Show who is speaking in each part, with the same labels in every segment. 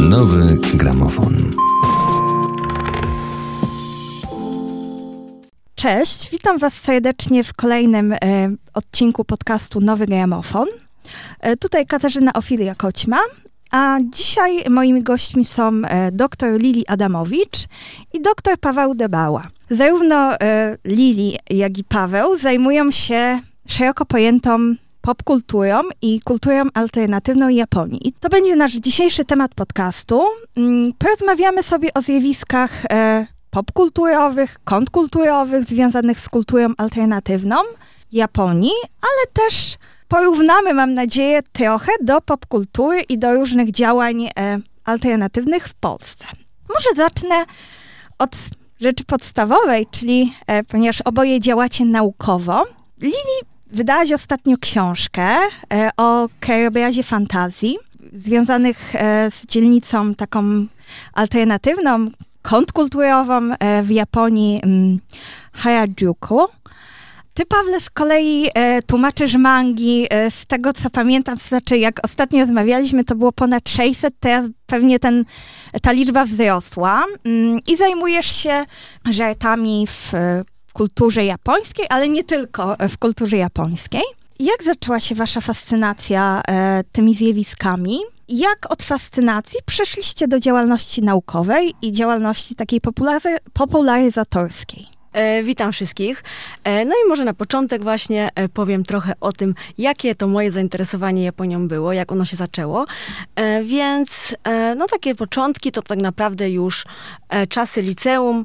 Speaker 1: Nowy gramofon.
Speaker 2: Cześć, witam Was serdecznie w kolejnym e, odcinku podcastu Nowy Gramofon. E, tutaj Katarzyna Ofilia Koćma, a dzisiaj moimi gośćmi są e, dr Lili Adamowicz i dr Paweł Debała. Zarówno e, Lili, jak i Paweł zajmują się szeroko pojętą popkulturą i kulturą alternatywną Japonii. I to będzie nasz dzisiejszy temat podcastu. Mm, Porozmawiamy sobie o zjawiskach e, popkulturowych, kontrkulturowych związanych z kulturą alternatywną Japonii, ale też porównamy, mam nadzieję, trochę do popkultury i do różnych działań e, alternatywnych w Polsce. Może zacznę od rzeczy podstawowej, czyli e, ponieważ oboje działacie naukowo, Lili wydałaś ostatnio książkę e, o krajobrazie fantazji związanych e, z dzielnicą taką alternatywną, kontrkulturową e, w Japonii mm, Harajuku. Ty, Pawle, z kolei e, tłumaczysz mangi. E, z tego, co pamiętam, znaczy, jak ostatnio rozmawialiśmy, to było ponad 600, teraz pewnie ten, ta liczba wzrosła. Mm, I zajmujesz się żartami w e, kulturze japońskiej, ale nie tylko e, w kulturze japońskiej. Jak zaczęła się wasza fascynacja e, tymi zjawiskami? Jak od fascynacji przeszliście do działalności naukowej i działalności takiej populary- popularyzatorskiej?
Speaker 3: E, witam wszystkich. E, no i może na początek właśnie e, powiem trochę o tym, jakie to moje zainteresowanie Japonią było, jak ono się zaczęło. Więc no takie początki to tak naprawdę już czasy liceum,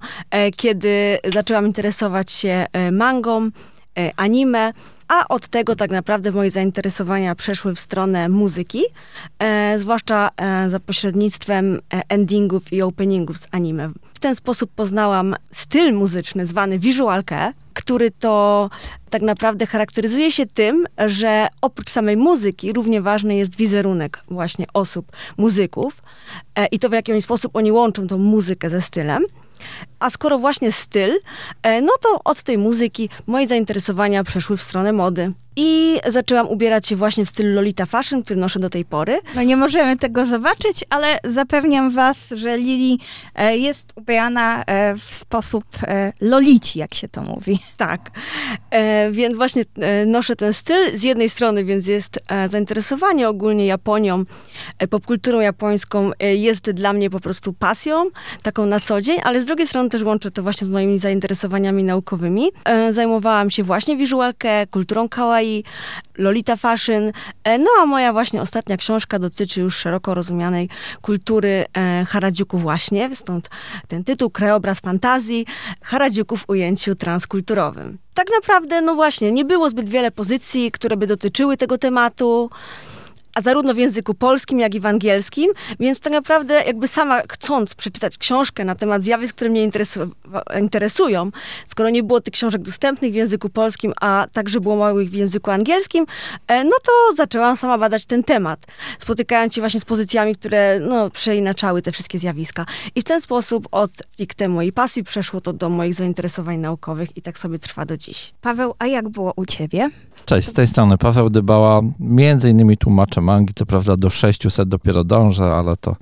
Speaker 3: kiedy zaczęłam interesować się mangą, anime, a od tego tak naprawdę moje zainteresowania przeszły w stronę muzyki, e, zwłaszcza e, za pośrednictwem e, endingów i openingów z anime. W ten sposób poznałam styl muzyczny zwany visualkę, który to tak naprawdę charakteryzuje się tym, że oprócz samej muzyki równie ważny jest wizerunek właśnie osób, muzyków e, i to w jaki sposób oni łączą tą muzykę ze stylem. A skoro właśnie styl, e, no to od tej muzyki moje zainteresowania przeszły w stronę mody. I zaczęłam ubierać się właśnie w stylu Lolita Fashion, który noszę do tej pory.
Speaker 2: No nie możemy tego zobaczyć, ale zapewniam was, że Lili e, jest ubierana e, w sposób e, lolici, jak się to mówi.
Speaker 3: Tak, więc właśnie noszę ten styl. Z jednej strony więc jest zainteresowanie ogólnie Japonią, popkulturą japońską jest dla mnie po prostu pasją, taką na co dzień, ale z drugiej strony też łączę to właśnie z moimi zainteresowaniami naukowymi. Zajmowałam się właśnie wizualkę, kulturą kawaii, Lolita Fashion, e, no a moja właśnie ostatnia książka dotyczy już szeroko rozumianej kultury e, Harajuku właśnie, stąd ten tytuł, Krajobraz Fantazji, Harajuku w ujęciu transkulturowym. Tak naprawdę, no właśnie, nie było zbyt wiele pozycji, które by dotyczyły tego tematu, a zarówno w języku polskim, jak i w angielskim, więc tak naprawdę jakby sama chcąc przeczytać książkę na temat zjawisk, które mnie interesu- interesują, skoro nie było tych książek dostępnych w języku polskim, a także było małych w języku angielskim, e, no to zaczęłam sama badać ten temat, spotykając się właśnie z pozycjami, które no, przeinaczały te wszystkie zjawiska. I w ten sposób od stricte mojej pasji przeszło to do moich zainteresowań naukowych i tak sobie trwa do dziś.
Speaker 2: Paweł, a jak było u ciebie?
Speaker 4: Cześć, z tej strony Paweł Dybała, między innymi tłumaczę mangi, co prawda do 600 dopiero dążę, ale to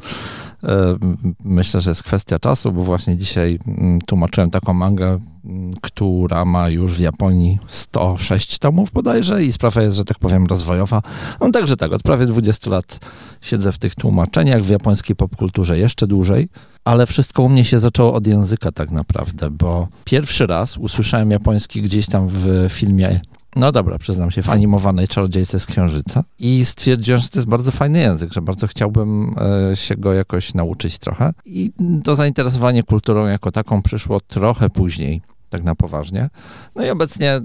Speaker 4: e, myślę, że jest kwestia czasu, bo właśnie dzisiaj mm, tłumaczyłem taką mangę, mm, która ma już w Japonii 106 tomów bodajże i sprawa jest, że tak powiem, rozwojowa. No także tak, od prawie 20 lat siedzę w tych tłumaczeniach, w japońskiej popkulturze jeszcze dłużej, ale wszystko u mnie się zaczęło od języka tak naprawdę, bo pierwszy raz usłyszałem japoński gdzieś tam w filmie no dobra, przyznam się, w animowanej Czarodziejce z Księżyca i stwierdziłem, że to jest bardzo fajny język, że bardzo chciałbym e, się go jakoś nauczyć trochę. I to zainteresowanie kulturą jako taką przyszło trochę później, tak na poważnie. No i obecnie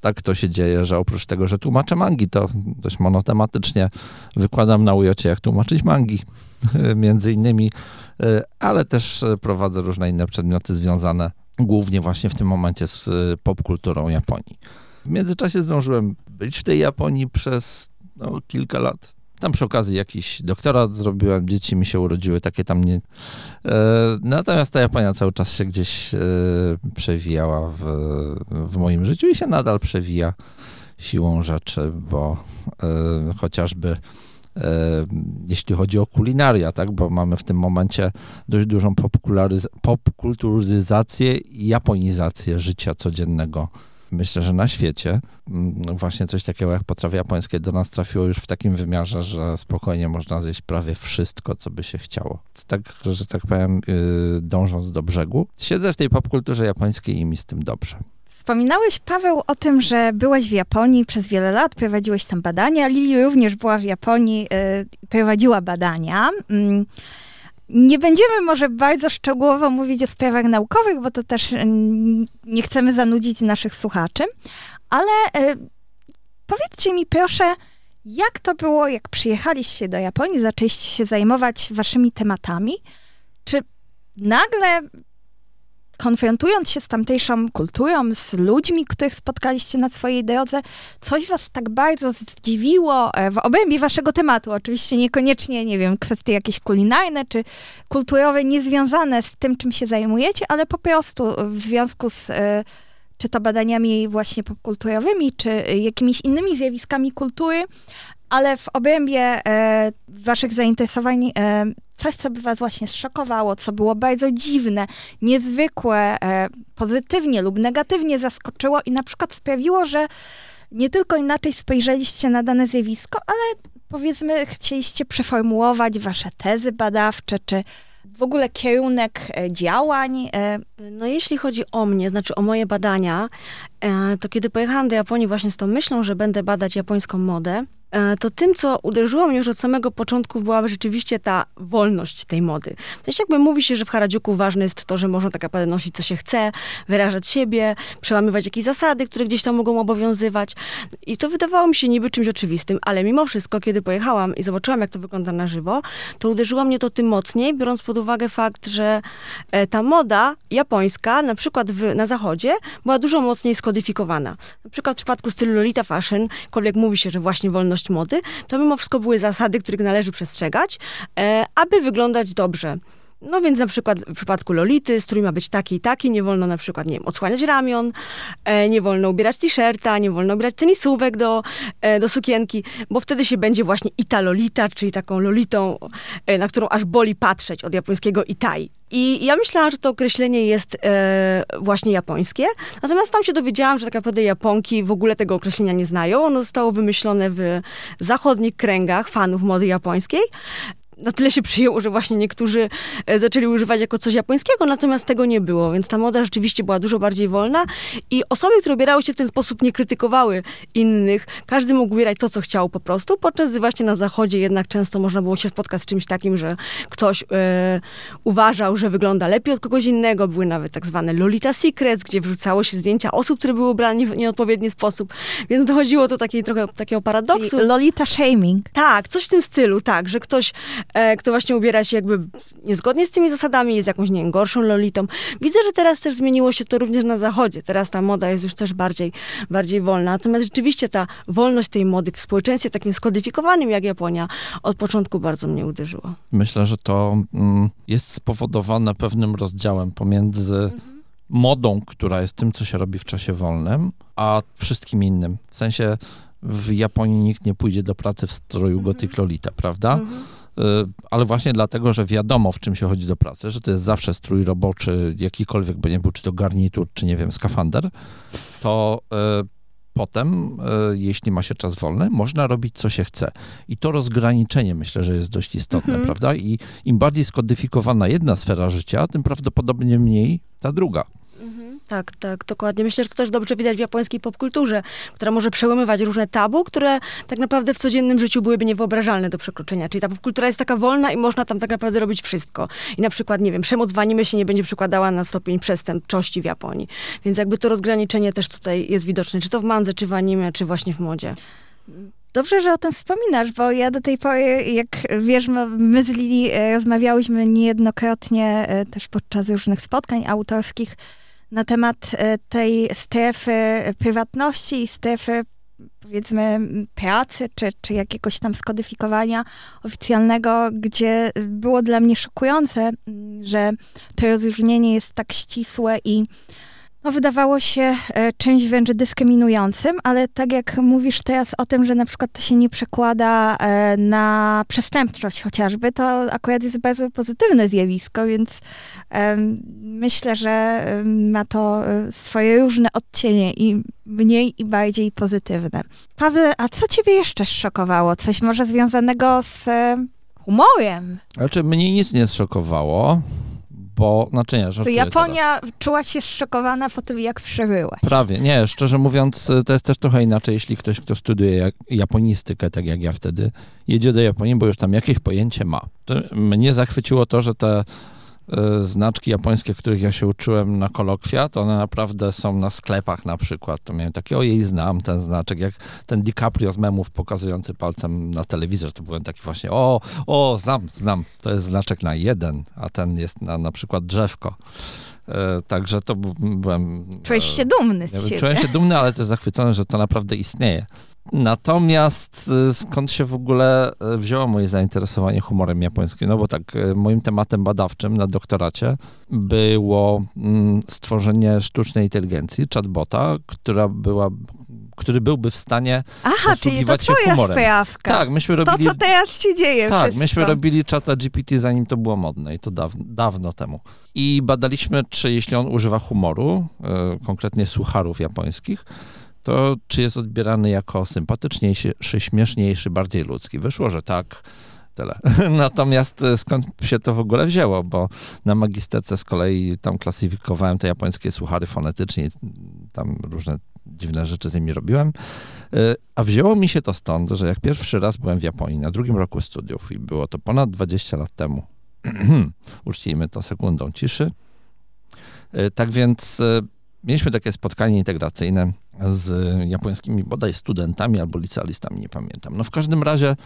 Speaker 4: tak to się dzieje, że oprócz tego, że tłumaczę mangi, to dość monotematycznie wykładam na ujocie, jak tłumaczyć mangi, między innymi, e, ale też e, prowadzę różne inne przedmioty związane głównie właśnie w tym momencie z popkulturą Japonii. W międzyczasie zdążyłem być w tej Japonii przez no, kilka lat. Tam przy okazji jakiś doktorat zrobiłem, dzieci mi się urodziły, takie tam nie. E, natomiast ta Japonia cały czas się gdzieś e, przewijała w, w moim życiu i się nadal przewija siłą rzeczy, bo e, chociażby jeśli chodzi o kulinaria, tak, bo mamy w tym momencie dość dużą popkulturyzację i japonizację życia codziennego myślę, że na świecie mm, właśnie coś takiego jak potrawy japońskie do nas trafiło już w takim wymiarze, że spokojnie można zjeść prawie wszystko, co by się chciało. Tak, że tak powiem, y, dążąc do brzegu. Siedzę w tej popkulturze japońskiej i mi z tym dobrze.
Speaker 2: Wspominałeś, Paweł, o tym, że byłeś w Japonii przez wiele lat, prowadziłeś tam badania. Lili również była w Japonii, y, prowadziła badania. Mm, nie będziemy może bardzo szczegółowo mówić o sprawach naukowych, bo to też nie chcemy zanudzić naszych słuchaczy, ale y, powiedzcie mi proszę, jak to było, jak przyjechaliście do Japonii, zaczęliście się zajmować waszymi tematami? Czy nagle konfrontując się z tamtejszą kulturą, z ludźmi, których spotkaliście na swojej drodze, coś was tak bardzo zdziwiło e, w obrębie waszego tematu? Oczywiście niekoniecznie, nie wiem, kwestie jakieś kulinarne czy kulturowe, niezwiązane z tym, czym się zajmujecie, ale po prostu w związku z e, czy to badaniami właśnie popkulturowymi, czy jakimiś innymi zjawiskami kultury, ale w obrębie e, waszych zainteresowań e, coś, co by was właśnie zszokowało, co było bardzo dziwne, niezwykłe, e, pozytywnie lub negatywnie zaskoczyło i na przykład sprawiło, że nie tylko inaczej spojrzeliście na dane zjawisko, ale powiedzmy chcieliście przeformułować wasze tezy badawcze, czy w ogóle kierunek e, działań? E,
Speaker 3: no jeśli chodzi o mnie, znaczy o moje badania, to kiedy pojechałam do Japonii właśnie z tą myślą, że będę badać japońską modę, E, to tym, co uderzyło mnie już od samego początku, była rzeczywiście ta wolność tej mody. To jest jakby mówi się, że w Harajuku ważne jest to, że można tak naprawdę nosić, co się chce, wyrażać siebie, przełamywać jakieś zasady, które gdzieś tam mogą obowiązywać. I to wydawało mi się niby czymś oczywistym, ale mimo wszystko, kiedy pojechałam i zobaczyłam, jak to wygląda na żywo, to uderzyło mnie to tym mocniej, biorąc pod uwagę fakt, że e, ta moda japońska, na przykład w, na zachodzie, była dużo mocniej skodyfikowana. Na przykład w przypadku stylu Lolita Fashion, jak mówi się, że właśnie wolność mody, to mimo wszystko były zasady, których należy przestrzegać, e, aby wyglądać dobrze. No więc na przykład w przypadku Lolity strój ma być taki i taki, nie wolno na przykład, nie wiem, odsłaniać ramion, e, nie wolno ubierać t-shirta, nie wolno ubierać tenisówek do, e, do sukienki, bo wtedy się będzie właśnie ita Lolita, czyli taką Lolitą, e, na którą aż boli patrzeć od japońskiego itai. I ja myślałam, że to określenie jest e, właśnie japońskie, natomiast tam się dowiedziałam, że tak naprawdę Japonki w ogóle tego określenia nie znają. Ono zostało wymyślone w zachodnich kręgach fanów mody japońskiej na tyle się przyjęło, że właśnie niektórzy e, zaczęli używać jako coś japońskiego, natomiast tego nie było, więc ta moda rzeczywiście była dużo bardziej wolna i osoby, które ubierały się w ten sposób, nie krytykowały innych. Każdy mógł ubierać to, co chciał po prostu, podczas gdy właśnie na zachodzie jednak często można było się spotkać z czymś takim, że ktoś e, uważał, że wygląda lepiej od kogoś innego. Były nawet tak zwane Lolita Secrets, gdzie wrzucało się zdjęcia osób, które były ubrane w nieodpowiedni sposób, więc dochodziło do takiej trochę takiego paradoksu.
Speaker 2: Lolita shaming.
Speaker 3: Tak, coś w tym stylu, tak, że ktoś E, kto właśnie ubiera się jakby niezgodnie z tymi zasadami, jest jakąś, nie wiem, gorszą lolitą. Widzę, że teraz też zmieniło się to również na zachodzie. Teraz ta moda jest już też bardziej, bardziej wolna. Natomiast rzeczywiście ta wolność tej mody w społeczeństwie takim skodyfikowanym jak Japonia od początku bardzo mnie uderzyło.
Speaker 4: Myślę, że to mm, jest spowodowane pewnym rozdziałem pomiędzy mhm. modą, która jest tym, co się robi w czasie wolnym, a wszystkim innym. W sensie w Japonii nikt nie pójdzie do pracy w stroju mhm. Gothic Lolita, prawda? Mhm. Y, ale właśnie dlatego, że wiadomo, w czym się chodzi do pracy, że to jest zawsze strój roboczy, jakikolwiek by nie był, czy to garnitur, czy nie wiem, skafander, to y, potem, y, jeśli ma się czas wolny, można robić, co się chce. I to rozgraniczenie myślę, że jest dość istotne, mhm. prawda? I im bardziej skodyfikowana jedna sfera życia, tym prawdopodobnie mniej ta druga.
Speaker 3: Tak, tak, dokładnie. Myślę, że to też dobrze widać w japońskiej popkulturze, która może przełamywać różne tabu, które tak naprawdę w codziennym życiu byłyby niewyobrażalne do przekroczenia. Czyli ta popkultura jest taka wolna i można tam tak naprawdę robić wszystko. I na przykład, nie wiem, przemoc w anime się nie będzie przykładała na stopień przestępczości w Japonii. Więc jakby to rozgraniczenie też tutaj jest widoczne, czy to w mandze, czy w anime, czy właśnie w modzie.
Speaker 2: Dobrze, że o tym wspominasz, bo ja do tej pory, jak wiesz, my z Lili e, rozmawiałyśmy niejednokrotnie e, też podczas różnych spotkań autorskich na temat e, tej strefy prywatności i strefy powiedzmy pracy, czy, czy jakiegoś tam skodyfikowania oficjalnego, gdzie było dla mnie szokujące, że to rozróżnienie jest tak ścisłe i no, wydawało się e, czymś wręcz dyskryminującym, ale tak jak mówisz teraz o tym, że na przykład to się nie przekłada e, na przestępczość chociażby, to akurat jest bardzo pozytywne zjawisko, więc e, myślę, że ma to e, swoje różne odcienie i mniej i bardziej pozytywne. Paweł, a co ciebie jeszcze szokowało? Coś może związanego z e, humorem?
Speaker 4: Znaczy, mnie nic nie zszokowało bo, znaczy nie,
Speaker 2: Japonia teraz. czuła się zszokowana po tym, jak przebyłaś.
Speaker 4: Prawie, nie, szczerze mówiąc, to jest też trochę inaczej, jeśli ktoś, kto studiuje jak, japonistykę, tak jak ja wtedy, jedzie do Japonii, bo już tam jakieś pojęcie ma. To mnie zachwyciło to, że te E, znaczki japońskie, których ja się uczyłem na kolokwia, to one naprawdę są na sklepach na przykład. To miałem takie, ojej, znam ten znaczek, jak ten DiCaprio z memów pokazujący palcem na telewizor, to byłem taki właśnie, o, o, znam, znam, to jest znaczek na jeden, a ten jest na na przykład drzewko. E, także to byłem...
Speaker 2: Czułeś się dumny z siebie.
Speaker 4: Czułem się dumny, ale też zachwycony, że to naprawdę istnieje. Natomiast y, skąd się w ogóle y, wzięło moje zainteresowanie humorem japońskim? No bo tak, y, moim tematem badawczym na doktoracie było mm, stworzenie sztucznej inteligencji, chatbota, która była, który byłby w stanie
Speaker 2: Aha, czyli to się humorem. Sprawka.
Speaker 4: Tak, myśmy robili...
Speaker 2: To, co teraz się dzieje
Speaker 4: Tak,
Speaker 2: wszystko.
Speaker 4: myśmy robili czata GPT zanim to było modne i to dawno, dawno temu. I badaliśmy, czy jeśli on używa humoru, konkretnie sucharów japońskich, to czy jest odbierany jako sympatyczniejszy, śmieszniejszy, bardziej ludzki? Wyszło, że tak. Tyle. Natomiast e, skąd się to w ogóle wzięło? Bo na magisterce z kolei tam klasyfikowałem te japońskie suchary fonetycznie, tam różne dziwne rzeczy z nimi robiłem. E, a wzięło mi się to stąd, że jak pierwszy raz byłem w Japonii na drugim roku studiów i było to ponad 20 lat temu, uczcijmy to sekundą ciszy, e, tak więc mieliśmy takie spotkanie integracyjne z japońskimi bodaj studentami albo licealistami, nie pamiętam. No w każdym razie e,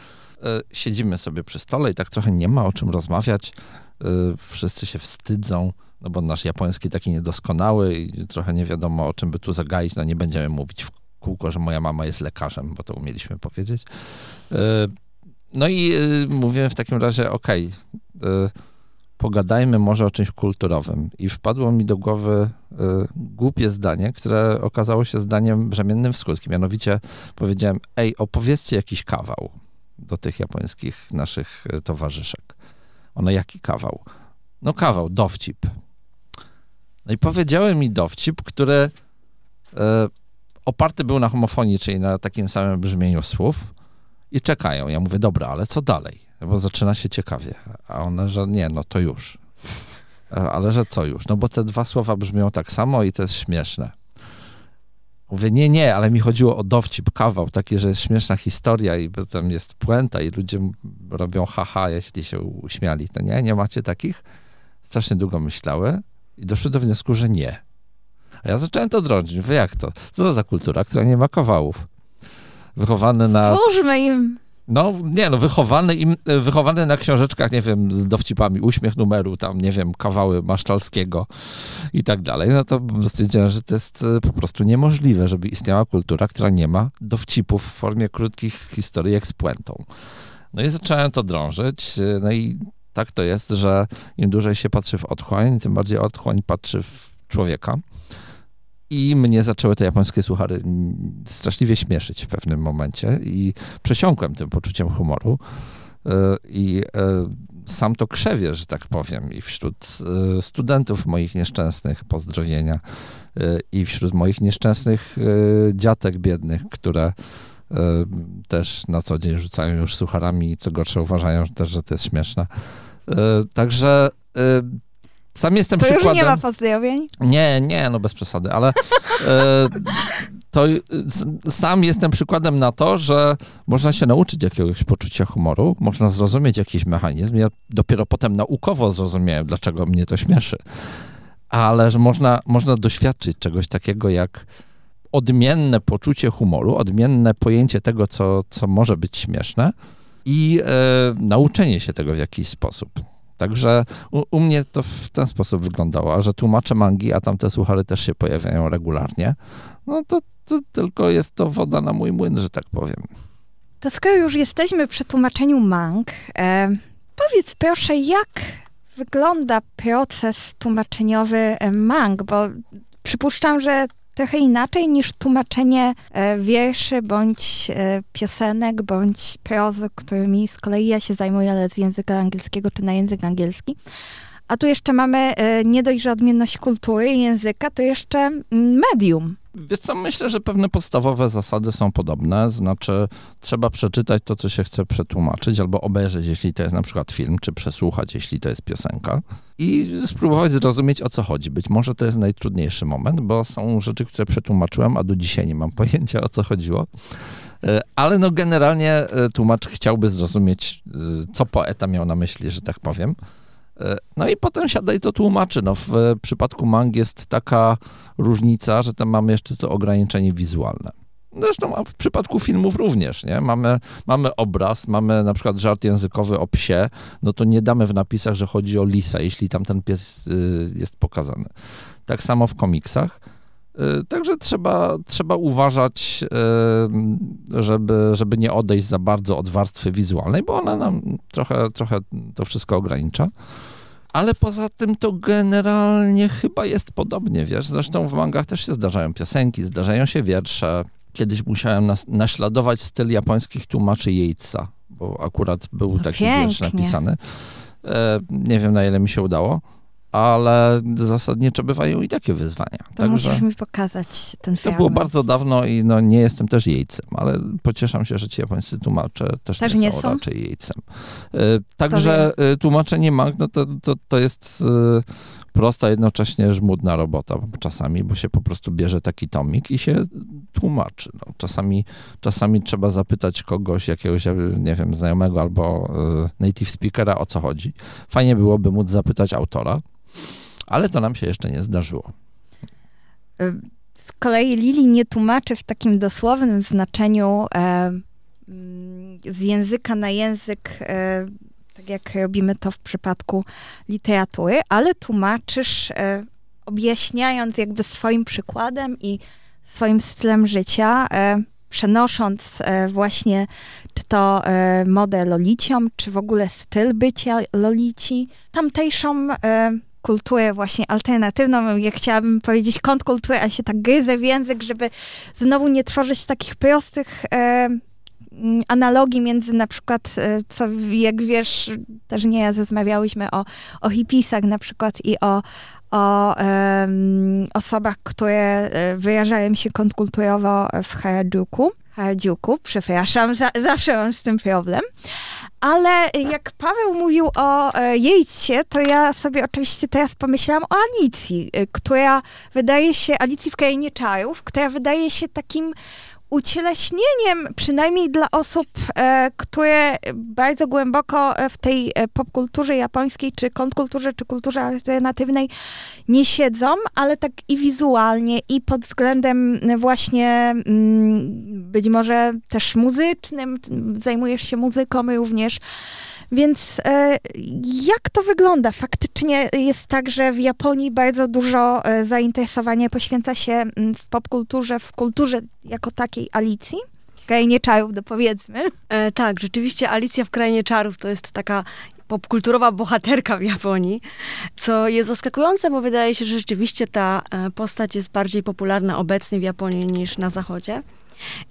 Speaker 4: siedzimy sobie przy stole i tak trochę nie ma o czym rozmawiać. E, wszyscy się wstydzą, no bo nasz japoński taki niedoskonały i trochę nie wiadomo o czym by tu zagaić. No nie będziemy mówić w kółko, że moja mama jest lekarzem, bo to umieliśmy powiedzieć. E, no i mówię w takim razie, okej, okay, pogadajmy może o czymś kulturowym. I wpadło mi do głowy y, głupie zdanie, które okazało się zdaniem brzemiennym w skutki. Mianowicie powiedziałem, ej, opowiedzcie jakiś kawał do tych japońskich naszych y, towarzyszek. Ono, jaki kawał? No kawał, dowcip. No i powiedziałem mi dowcip, który y, oparty był na homofonii, czyli na takim samym brzmieniu słów i czekają. Ja mówię, dobra, ale co dalej? Bo zaczyna się ciekawie. A ona, że nie, no to już. Ale że co już? No bo te dwa słowa brzmią tak samo i to jest śmieszne. Mówię, nie, nie, ale mi chodziło o dowcip, kawał, taki, że jest śmieszna historia i potem jest puenta i ludzie robią haha, jeśli się uśmiali. To nie, nie macie takich? Strasznie długo myślały i doszły do wniosku, że nie. A ja zacząłem to drążyć. Mówię, jak to? Co to za kultura, która nie ma kawałów? Wychowany na...
Speaker 2: Stwórzmy im
Speaker 4: no nie, no wychowany, im, wychowany na książeczkach, nie wiem, z dowcipami, uśmiech numeru, tam, nie wiem, kawały Masztalskiego i tak dalej, no to stwierdziłem, że to jest e, po prostu niemożliwe, żeby istniała kultura, która nie ma dowcipów w formie krótkich historii z puentą. No i zacząłem to drążyć, e, no i tak to jest, że im dłużej się patrzy w otchłań, tym bardziej otchłań patrzy w człowieka. I mnie zaczęły te japońskie suchary straszliwie śmieszyć w pewnym momencie i przesiąkłem tym poczuciem humoru. E, I e, sam to krzewię, że tak powiem, i wśród e, studentów moich nieszczęsnych pozdrowienia, i wśród moich nieszczęsnych dziatek biednych, które też na co dzień rzucają już sucharami i co gorsze uważają też, że to jest śmieszne. Także sam jestem
Speaker 2: to
Speaker 4: przykładem...
Speaker 2: już nie ma pozdrowień?
Speaker 4: Nie, nie, no bez przesady, ale e, to sam jestem przykładem na to, że można się nauczyć jakiegoś poczucia humoru, można zrozumieć jakiś mechanizm. Ja dopiero potem naukowo zrozumiałem, dlaczego mnie to śmieszy. Ale że można, można doświadczyć czegoś takiego jak odmienne poczucie humoru, odmienne pojęcie tego, co, co może być śmieszne i e, nauczenie się tego w jakiś sposób. Także u, u, mnie to w ten sposób wyglądało, a że tłumaczę mangi, a tam te suchary też się pojawiają regularnie, no to, to tylko jest to woda na mój młyn, że tak powiem.
Speaker 2: To skoro już jesteśmy przy tłumaczeniu mang, e, powiedz proszę, jak wygląda proces tłumaczeniowy e, mang, bo przypuszczam, że trochę inaczej niż tłumaczenie e, wierszy bądź e, piosenek, bądź prozy, którymi z kolei ja się zajmuję, ale z języka angielskiego czy na język angielski. A tu jeszcze mamy e, nie dość, że odmienność kultury i języka, to jeszcze mm, medium.
Speaker 4: Wiesz co, myślę, że pewne podstawowe zasady są podobne, znaczy trzeba przeczytać to, co się chce przetłumaczyć, albo obejrzeć, jeśli to jest na przykład film, czy przesłuchać, jeśli to jest piosenka i spróbować zrozumieć, o co chodzi. Być może to jest najtrudniejszy moment, bo są rzeczy, które przetłumaczyłem, a do dzisiaj nie mam pojęcia, o co chodziło. E, ale no generalnie e, tłumacz chciałby zrozumieć, e, co poeta miał na myśli, że tak powiem. No i potem siada i to tłumaczy. No, w przypadku mang jest taka różnica, że tam mamy jeszcze to ograniczenie wizualne. Zresztą w przypadku filmów również, nie? Mamy, mamy obraz, mamy na przykład żart językowy o psie, no to nie damy w napisach, że chodzi o lisa, jeśli tam ten pies y, jest pokazany. Tak samo w komiksach. Y, także trzeba, trzeba uważać, y, żeby, żeby nie odejść za bardzo od warstwy wizualnej, bo ona nam trochę, trochę to wszystko ogranicza. Ale poza tym to generalnie chyba jest podobnie, wiesz. Zresztą w mangach też się zdarzają piosenki, zdarzają się wiersze. Kiedyś musiałem nas, naśladować styl japońskich tłumaczy Yatesa, bo akurat był
Speaker 2: no
Speaker 4: taki
Speaker 2: pięknie.
Speaker 4: wiersz napisany. E, nie wiem, na ile mi się udało ale zasadniczo bywają i takie wyzwania.
Speaker 2: To Także musisz mi pokazać ten film.
Speaker 4: To było bardzo dawno i no, nie jestem też jejcem, ale pocieszam się, że ci japońscy tłumacze też, też nie, nie, są, są raczej jejcem. E, także e, tłumaczenie mang, no to, to, to jest e, prosta, jednocześnie żmudna robota czasami, bo się po prostu bierze taki tomik i się tłumaczy. No, czasami, czasami trzeba zapytać kogoś, jakiegoś, nie wiem, znajomego albo native speakera, o co chodzi. Fajnie byłoby móc zapytać autora, ale to nam się jeszcze nie zdarzyło.
Speaker 2: Z kolei Lili nie tłumaczy w takim dosłownym znaczeniu e, mm, z języka na język, e, tak jak robimy to w przypadku literatury, ale tłumaczysz e, objaśniając jakby swoim przykładem i swoim stylem życia, e, przenosząc e, właśnie czy to e, modę Lolicią, czy w ogóle styl bycia Lolici, tamtejszą kulturę właśnie alternatywną. Ja chciałabym powiedzieć kontrkulturę, a się tak gryzę w język, żeby znowu nie tworzyć takich prostych e, analogii między na przykład, e, co jak wiesz, też nie rozmawiałyśmy o, o hipisach na przykład i o, o um, osobach, które e, wyrażają się kontrkulturowo w Harajuku. Harajuku, przepraszam, za, zawsze mam z tym problem. Ale jak Paweł mówił o e, Jejcie, to ja sobie oczywiście teraz pomyślałam o Alicji, e, która wydaje się, Alicji w Krainie Czarów, która wydaje się takim ucieleśnieniem, przynajmniej dla osób, e, które bardzo głęboko e, w tej e, popkulturze japońskiej, czy kontrkulturze, czy kulturze alternatywnej nie siedzą, ale tak i wizualnie, i pod względem właśnie mm, być może też muzycznym, zajmujesz się muzyką również. Więc e, jak to wygląda? Faktycznie jest tak, że w Japonii bardzo dużo e, zainteresowania poświęca się mm, w popkulturze, w kulturze jako takiej Alicji. Krainie Czarów, dopowiedzmy.
Speaker 3: E, tak, rzeczywiście Alicja w Krainie Czarów to jest taka popkulturowa bohaterka w Japonii, co jest zaskakujące, bo wydaje się, że rzeczywiście ta e, postać jest bardziej popularna obecnie w Japonii niż na Zachodzie.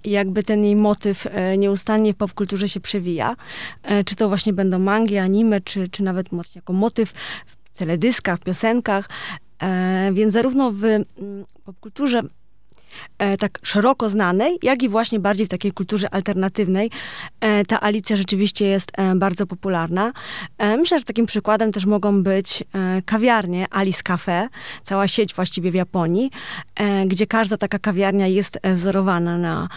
Speaker 3: I jakby ten jej motyw e, nieustannie w popkulturze się przewija. E, czy to właśnie będą mangi, anime, czy, czy nawet jako motyw w teledyskach, w piosenkach. E, więc zarówno w mm, popkulturze e, tak szeroko znanej, jak i właśnie bardziej w takiej kulturze alternatywnej. E, ta Alicja rzeczywiście jest e, bardzo popularna. E, myślę, że takim przykładem też mogą być e, kawiarnie Alice Cafe, cała sieć właściwie w Japonii, e, gdzie każda taka kawiarnia jest wzorowana na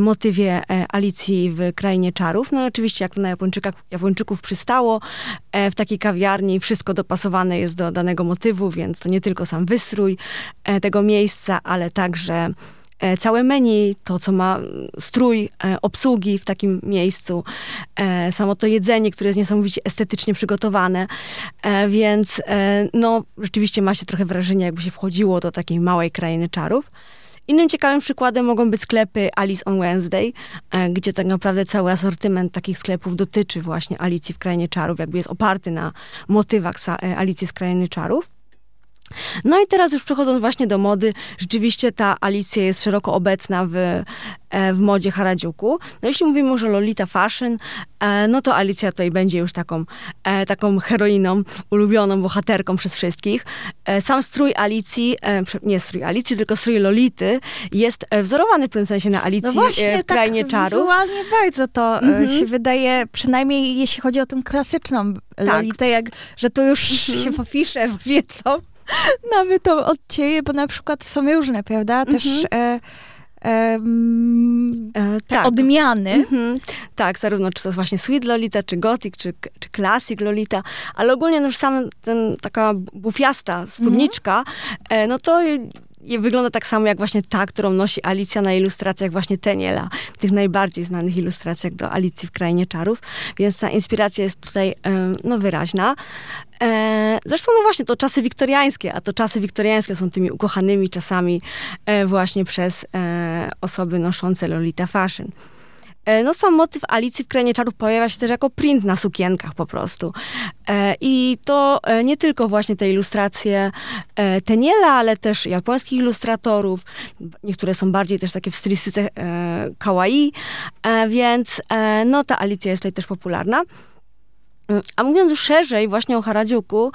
Speaker 3: motywie Alicji w Krainie Czarów. No oczywiście, jak to na Japończykach, Japończyków przystało, w takiej kawiarni wszystko dopasowane jest do danego motywu, więc to nie tylko sam wystrój tego miejsca, ale także całe menu, to co ma strój e, obsługi w takim miejscu, e, samo to jedzenie, które jest niesamowicie estetycznie przygotowane, więc no rzeczywiście ma się trochę wrażenie, jakby się wchodziło do takiej małej krainy czarów. Innym ciekawym przykładem mogą być sklepy Alice on Wednesday, gdzie tak naprawdę cały asortyment takich sklepów dotyczy właśnie Alicji w Krainie Czarów, jakby jest oparty na motywach Alicji z Krainy Czarów. No i teraz już przechodząc właśnie do mody, rzeczywiście ta Alicja jest szeroko obecna w, e, w modzie Harajuku. No jeśli mówimy już o Lolita Fashion, e, no to Alicja tutaj będzie już taką, e, taką heroiną, ulubioną bohaterką przez wszystkich. Sam strój Alicji, nie strój Alicji, tylko strój Lolity jest wzorowany w pewnym sensie na Alicji
Speaker 2: no właśnie,
Speaker 3: w Krainie
Speaker 2: tak
Speaker 3: Czarów.
Speaker 2: wizualnie bardzo to mhm. się wydaje, przynajmniej jeśli chodzi o tę klasyczną tak. Lolitę, jak, że tu już mhm. się popisze w wiecą. Nawet to od ciebie, bo na przykład są różne, prawda? Też mhm. e, e, e, te tak. odmiany. Mhm.
Speaker 3: Tak, zarówno czy to jest właśnie Sweet Lolita, czy Gothic, czy, czy Classic Lolita, ale ogólnie no już sam ten, taka bufiasta spódniczka, mhm. no to i wygląda tak samo jak właśnie ta, którą nosi Alicja na ilustracjach właśnie Teniela, tych najbardziej znanych ilustracjach do Alicji w Krainie Czarów, więc ta inspiracja jest tutaj no, wyraźna. E, zresztą no właśnie to czasy wiktoriańskie, a to czasy wiktoriańskie są tymi ukochanymi czasami e, właśnie przez e, osoby noszące Lolita Fashion. E, no sam motyw Alicji w Krainie Czarów pojawia się też jako print na sukienkach po prostu. E, I to e, nie tylko właśnie te ilustracje Teniela, ale też japońskich ilustratorów. Niektóre są bardziej też takie w stylistyce kawaii, więc no ta Alicja jest tutaj też popularna. A mówiąc już szerzej właśnie o Harajuku,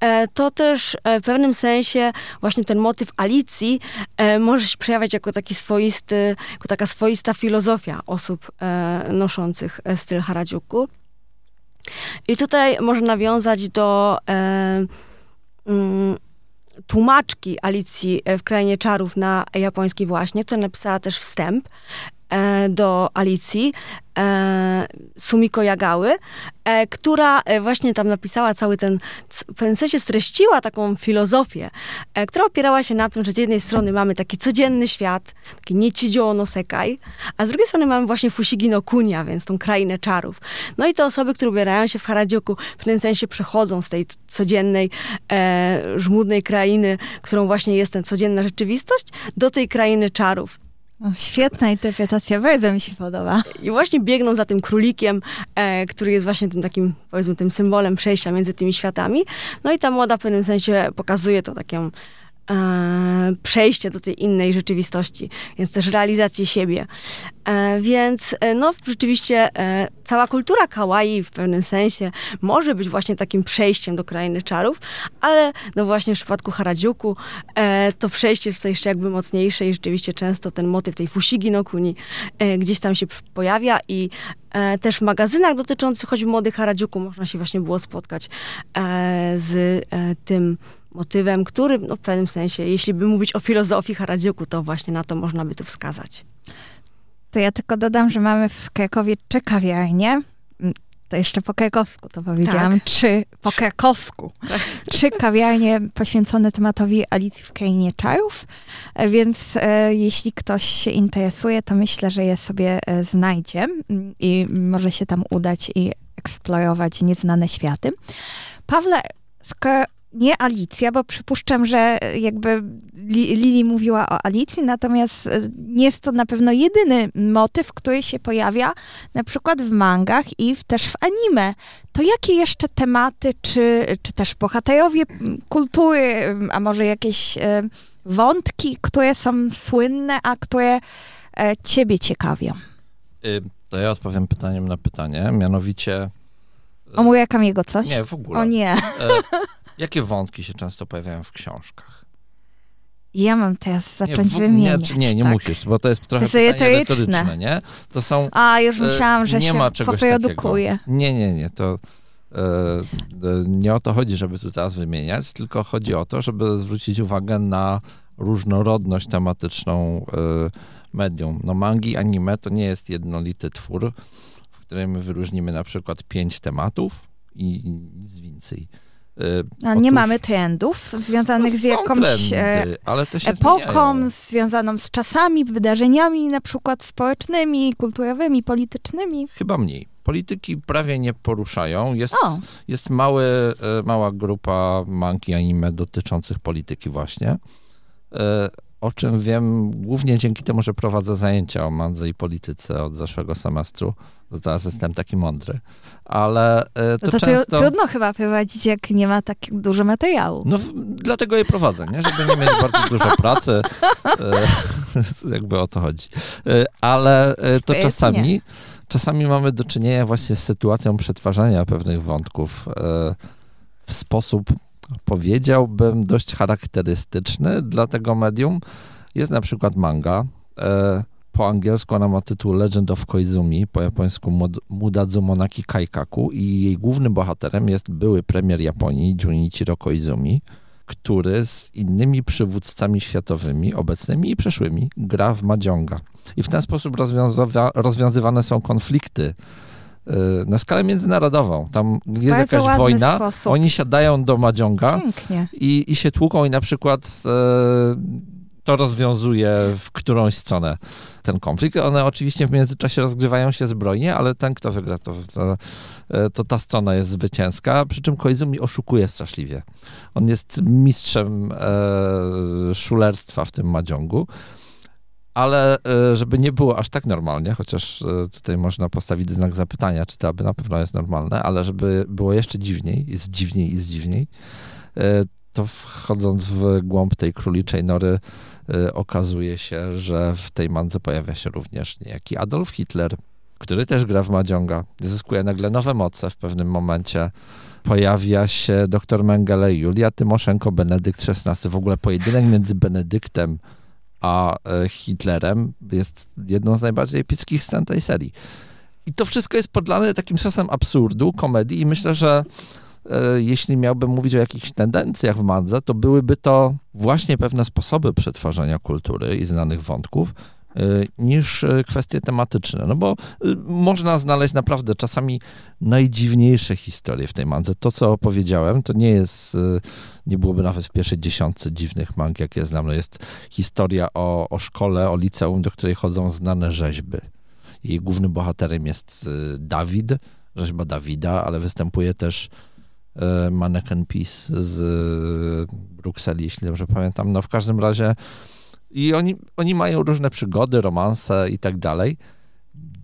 Speaker 3: e, to też e, w pewnym sensie właśnie ten motyw Alicji e, może się przejawiać jako taki swoisty, jako taka swoista filozofia osób noszących styl Harajuku. I tutaj można nawiązać do mm, tłumaczki Alicji w Krainie Czarów na japoński właśnie, która napisała też wstęp do Alicji. E, Sumiko Jagały, e, która e, właśnie tam napisała cały ten, w sensie streściła taką filozofię, która opierała się na tym, że z jednej strony mamy taki codzienny świat, taki nichijo no sekai, a z drugiej strony mamy właśnie Fushigi no Kunia, więc tą krainę czarów. No i te osoby, które ubierają się w Harajuku, w pewnym sensie przechodzą z tej codziennej, e, żmudnej krainy, którą właśnie jest ten codzienna rzeczywistość, do tej krainy czarów.
Speaker 2: O, świetna interpretacja, bardzo mi się podoba.
Speaker 3: I właśnie biegną za tym królikiem, e, który jest właśnie tym takim, powiedzmy, tym symbolem przejścia między tymi światami. No i ta moda w pewnym sensie pokazuje to taką przejście do tej innej rzeczywistości, więc też realizację siebie. E, więc e, no rzeczywiście e, cała kultura kawaii w pewnym sensie może być właśnie takim przejściem do krainy czarów, ale no właśnie w przypadku Harajuku e, to przejście jest jeszcze jakby mocniejsze i rzeczywiście często ten motyw tej Fushigi no Kuni e, gdzieś tam się pojawia i e, też w magazynach dotyczących choćby mody Harajuku można się właśnie było spotkać z tym motywem, który no, w pewnym sensie, jeśli by mówić o filozofii Harajuku, to właśnie na to można by tu wskazać.
Speaker 2: To ja tylko dodam, że mamy w Krakowie kawiarnie. To jeszcze po krakowsku to powiedziałam. Tak. Trzy, po krakowsku. Trzy kawiarnie poświęcone tematowi Alicji w Krainie Czarów. Więc e, jeśli ktoś się interesuje, to myślę, że je sobie e, znajdzie i może się tam udać i eksplorować nieznane światy. Pawle, skoro nie Alicja, bo przypuszczam, że jakby Lili mówiła o Alicji, natomiast e, nie jest to na pewno jedyny motyw, który się pojawia na przykład w mangach i w, też w anime. To jakie jeszcze tematy, czy, czy też bohaterowie kultury, a może jakieś e, wątki, które są słynne, a które e, ciebie ciekawią?
Speaker 4: Y, to ja odpowiem pytaniem na pytanie, mianowicie...
Speaker 2: O Murakamiego coś?
Speaker 4: Nie, w ogóle.
Speaker 2: O nie.
Speaker 4: Jakie wątki się często pojawiają w książkach?
Speaker 2: Ja mam teraz zacząć nie, wymieniać.
Speaker 4: Nie, nie, nie tak. musisz, bo to jest trochę to jest retoryczne, nie? To są...
Speaker 2: A, już e, myślałam, że nie się ma czegoś poprodukuje.
Speaker 4: Takiego. Nie, nie, nie, to e, nie o to chodzi, żeby tu teraz wymieniać, tylko chodzi o to, żeby zwrócić uwagę na różnorodność tematyczną e, medium. No mangi, anime to nie jest jednolity twór, w którym wyróżnimy na przykład pięć tematów i nic więcej
Speaker 2: no, nie mamy trendów związanych no, z jakąś e, trendy, epoką, zmieniają. związaną z czasami, wydarzeniami na przykład społecznymi, kulturowymi, politycznymi.
Speaker 4: Chyba mniej. Polityki prawie nie poruszają. Jest, jest mały, e, mała grupa manki anime dotyczących polityki właśnie. O czym wiem głównie dzięki temu, że prowadzę zajęcia o mandze i polityce od zeszłego semestru. Teraz jestem taki mądry. Ale e, to,
Speaker 2: No to
Speaker 4: często...
Speaker 2: trudno chyba prowadzić, jak nie ma tak dużo materiału.
Speaker 4: No, dlatego je prowadzę, nie? Żeby nie mieć bardzo dużo pracy. E, jakby o to chodzi. E, ale to czasami, czasami mamy do czynienia właśnie z sytuacją przetwarzania pewnych wątków w sposób, powiedziałbym, dość charakterystyczny dla tego medium. Jest na przykład manga. E, po angielsku ona ma tytuł Legend of Koizumi, po japońsku Mudazu Monaki Kaikaku i jej głównym bohaterem jest były premier Japonii Junichiro Koizumi, który z innymi przywódcami światowymi, obecnymi i przyszłymi, gra w Mahjonga. I w ten sposób rozwiązywa- rozwiązywane są konflikty na skalę międzynarodową. Tam jest
Speaker 2: Bardzo
Speaker 4: jakaś wojna,
Speaker 2: sposób.
Speaker 4: oni siadają do
Speaker 2: Pięknie.
Speaker 4: i, i się tłuką i na przykład e, to rozwiązuje w którąś stronę ten konflikt. One oczywiście w międzyczasie rozgrywają się zbrojnie, ale ten, kto wygra, to, to, e, to ta strona jest zwycięska, przy czym Koizumi oszukuje straszliwie. On jest mistrzem e, szulerstwa w tym Mahjongu. Ale e, żeby nie było aż tak normalnie, chociaż e, tutaj można postawić znak zapytania, czy to aby na pewno jest normalne, ale żeby było jeszcze dziwniej, jest dziwniej i dziwniej, e, to wchodząc w głąb tej króliczej nory, okazuje się, że w tej mandze pojawia się również niejaki Adolf Hitler, który też gra w Mahjonga. Zyskuje nagle nowe moce w pewnym momencie. Pojawia się dr Mengele, Julia Tymoszenko, Benedykt XVI. W ogóle pojedynek między Benedyktem a e, Hitlerem jest jedną z najbardziej epickich scen tej serii. I to wszystko jest podlane takim sosem absurdu, komedii i myślę, że e, jeśli miałbym mówić o jakichś tendencjach w mandze, to byłyby to właśnie pewne sposoby przetwarzania kultury i znanych wątków, niż e, kwestie tematyczne. No bo e, można znaleźć naprawdę czasami najdziwniejsze historie w tej mandze. To, co opowiedziałem, to nie jest, nie byłoby nawet w pierwszej dziesiątce dziwnych mang, jakie znam. No jest historia o, o szkole, o liceum, do której chodzą znane rzeźby. Jej głównym bohaterem jest Dawid, rzeźba Dawida, ale występuje też Mannequin Peace z Brukseli, jeśli dobrze pamiętam. No w każdym razie i oni, oni mają różne przygody, romanse i tak dalej.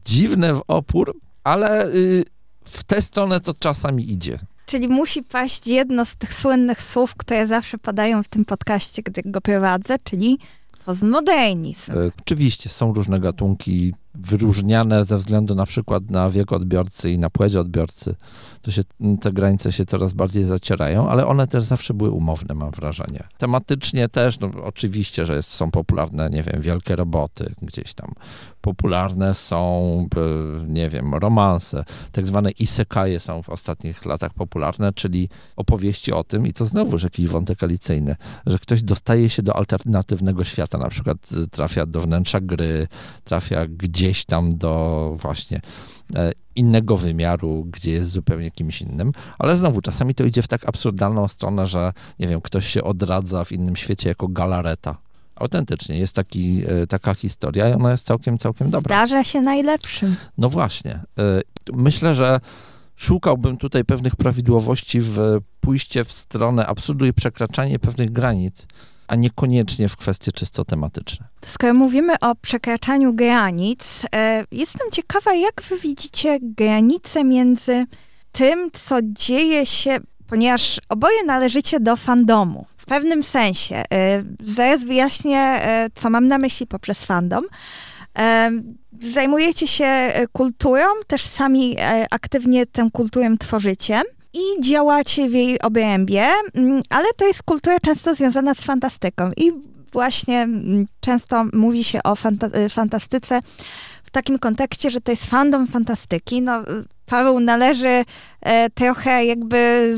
Speaker 4: Dziwne w opór, ale y, w tę stronę to czasami idzie.
Speaker 2: Czyli musi paść jedno z tych słynnych słów, które zawsze padają w tym podcaście, gdy go prowadzę, czyli postmodernizm.
Speaker 4: E, Oczywiście są różne gatunki wyróżniane ze względu na przykład na wiek odbiorcy i na płeć odbiorcy. To się, te granice się coraz bardziej zacierają, ale one też zawsze były umowne, mam wrażenie. Tematycznie też, no oczywiście, że jest, są popularne, nie wiem, wielkie roboty gdzieś tam. Popularne są, e, nie wiem, romanse. Tak zwane isekaje są w ostatnich latach popularne, czyli opowieści o tym, i to znowuż jakiś wątek alicyjny, że ktoś dostaje się do alternatywnego świata, na przykład y, trafia do wnętrza gry, trafia gdzieś tam do właśnie e, innego wymiaru, gdzie jest zupełnie kimś innym, ale znowu czasami to idzie w tak absurdalną stronę, że nie wiem, ktoś się odradza w innym świecie jako galareta. Autentycznie, jest taki, e, taka historia i ona jest całkiem, całkiem dobra.
Speaker 2: Zdarza się najlepszym.
Speaker 4: No właśnie. y, Myślę, że szukałbym tutaj pewnych prawidłowości w pójście w stronę absurdu i przekraczanie pewnych granic, a niekoniecznie w kwestie czysto tematyczne.
Speaker 2: Skoro mówimy o przekraczaniu granic, e, jestem ciekawa, jak wy widzicie granice między tym, co dzieje się, ponieważ oboje należycie do fandomu. W pewnym sensie. E, zaraz wyjaśnię, e, co mam na myśli poprzez fandom. Zajmujecie się kulturą, też sami aktywnie tę kulturę tworzycie i działacie w jej obrębie, mm, ale to jest kultura często związana z fantastyką i właśnie mm, często mówi się o fanta- y, fantastyce w takim kontekście, że to jest fandom fantastyki. No, Paweł należy e, trochę jakby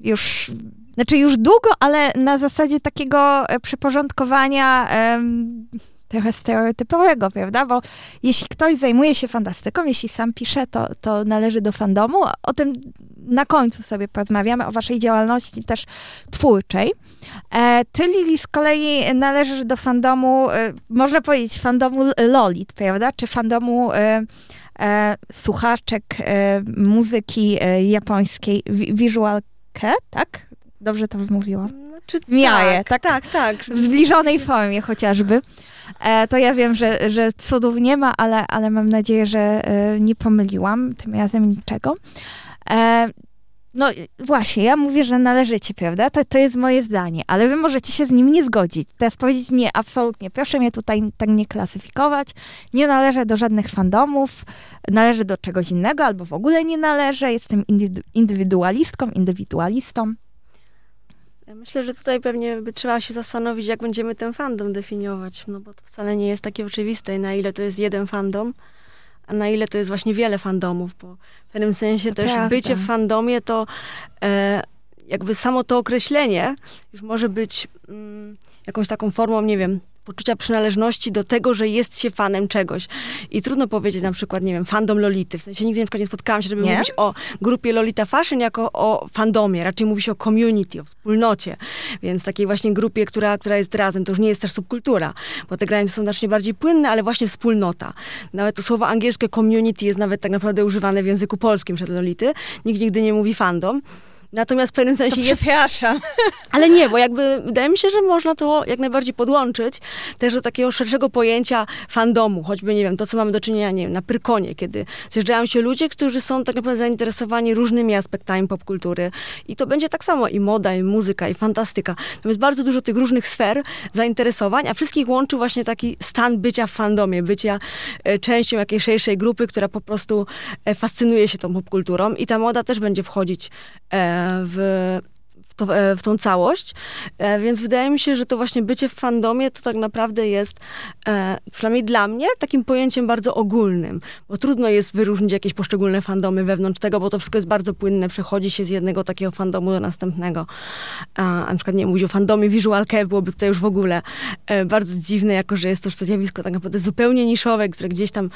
Speaker 2: już, znaczy już długo, ale na zasadzie takiego e, przyporządkowania trochę stereotypowego, prawda? Bo jeśli ktoś zajmuje się fantastyką, jeśli sam pisze, to, to należy do fandomu. O tym na końcu sobie porozmawiamy, o waszej działalności też twórczej. E, ty, Lili, z kolei należysz do fandomu, e, można powiedzieć, fandomu Lolit, prawda? Czy fandomu e, e, słuchaczek e, muzyki e, japońskiej Vi- Visual Ke, tak? Dobrze to wymówiłam. W miarę,
Speaker 3: tak,
Speaker 2: tak?
Speaker 3: tak, tak.
Speaker 2: W zbliżonej formie chociażby. E, to ja wiem, że, że cudów nie ma, ale, ale mam nadzieję, że e, nie pomyliłam tym razem niczego. E, no właśnie, ja mówię, że należycie, prawda? To, to jest moje zdanie, ale wy możecie się z nim nie zgodzić. Teraz powiedzieć nie, absolutnie, proszę mnie tutaj tak nie klasyfikować. Nie należę do żadnych fandomów, należę do czegoś innego albo w ogóle nie należę. Jestem indywidu- indywidualistką, indywidualistą.
Speaker 3: Myślę, że tutaj pewnie by trzeba się zastanowić, jak będziemy ten fandom definiować, no bo to wcale nie jest takie oczywiste, na ile to jest jeden fandom, a na ile to jest właśnie wiele fandomów, bo w pewnym sensie
Speaker 2: To
Speaker 3: też
Speaker 2: prawda.
Speaker 3: bycie w fandomie to e, jakby samo to określenie już może być mm, jakąś taką formą, nie wiem, poczucia przynależności do tego, że jest się fanem czegoś. I trudno powiedzieć na przykład, nie wiem, fandom Lolity. W sensie nigdy na przykład nie spotkałam się, żeby
Speaker 2: Nie?
Speaker 3: mówić o grupie Lolita Fashion jako o fandomie. Raczej mówi się o community, o wspólnocie. Więc takiej właśnie grupie, która, która jest razem. To już nie jest też subkultura, bo te granice są znacznie bardziej płynne, ale właśnie wspólnota. Nawet to słowo angielskie community jest nawet tak naprawdę używane w języku polskim przed Lolity. Nikt nigdy nie mówi fandom. Natomiast w pewnym sensie jest
Speaker 2: przepraszam.
Speaker 3: ale nie, bo jakby wydaje mi się, że można to jak najbardziej podłączyć też do takiego szerszego pojęcia fandomu, choćby, nie wiem, to, co mamy do czynienia, nie wiem, na Pyrkonie, kiedy zjeżdżają się ludzie, którzy są tak naprawdę zainteresowani różnymi aspektami popkultury i to będzie tak samo i moda, i muzyka, i fantastyka. Tam jest bardzo dużo tych różnych sfer zainteresowań, a wszystkich łączy właśnie taki stan bycia w fandomie, bycia e, częścią jakiejś szerszej grupy, która po prostu e, fascynuje się tą popkulturą i ta moda też będzie wchodzić e, w, w, to, e, w tą całość. E, Więc wydaje mi się, że to właśnie bycie w fandomie to tak naprawdę jest, e, przynajmniej dla mnie, takim pojęciem bardzo ogólnym, bo trudno jest wyróżnić jakieś poszczególne fandomy wewnątrz tego, bo to wszystko jest bardzo płynne, przechodzi się z jednego takiego fandomu do następnego. A, na przykład nie mówić o fandomie Visual Kei, byłoby tutaj już w ogóle bardzo dziwne, jako że jest to zjawisko tak naprawdę zupełnie niszowe, które gdzieś tam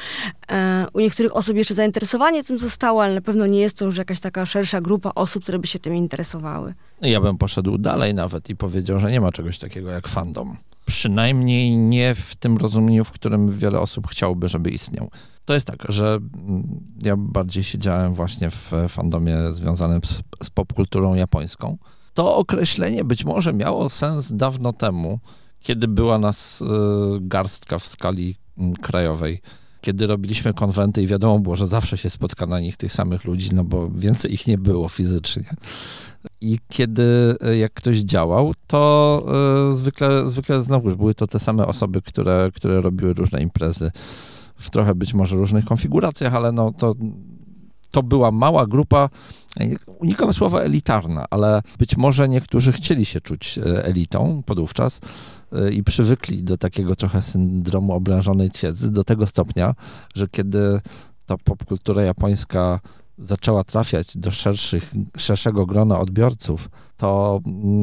Speaker 3: u niektórych osób jeszcze zainteresowanie tym zostało, ale na pewno nie jest to już jakaś taka szersza grupa osób, które by się tym interesowały.
Speaker 4: Ja bym poszedł dalej nawet i powiedział, że nie ma czegoś takiego jak fandom. Przynajmniej nie w tym rozumieniu, w którym wiele osób chciałoby, żeby istniał. To jest tak, że mm, ja bardziej siedziałem właśnie w fandomie związanym z, z popkulturą japońską. To określenie być może miało sens dawno temu, kiedy była nas y, garstka w skali mm, krajowej kiedy robiliśmy konwenty i wiadomo było, że zawsze się spotka na nich tych samych ludzi, no bo więcej ich nie było fizycznie. I kiedy e, jak ktoś działał, to y, zwykle, zwykle znowuż były to te same osoby, które, które robiły różne imprezy w trochę być może różnych konfiguracjach, ale no to, to była mała grupa, unikam słowa elitarna, ale być może niektórzy chcieli się czuć e, elitą podówczas i przywykli do takiego trochę syndromu oblężonej twierdzy, do tego stopnia, że kiedy ta popkultura japońska zaczęła trafiać do szerszych, szerszego grona odbiorców, to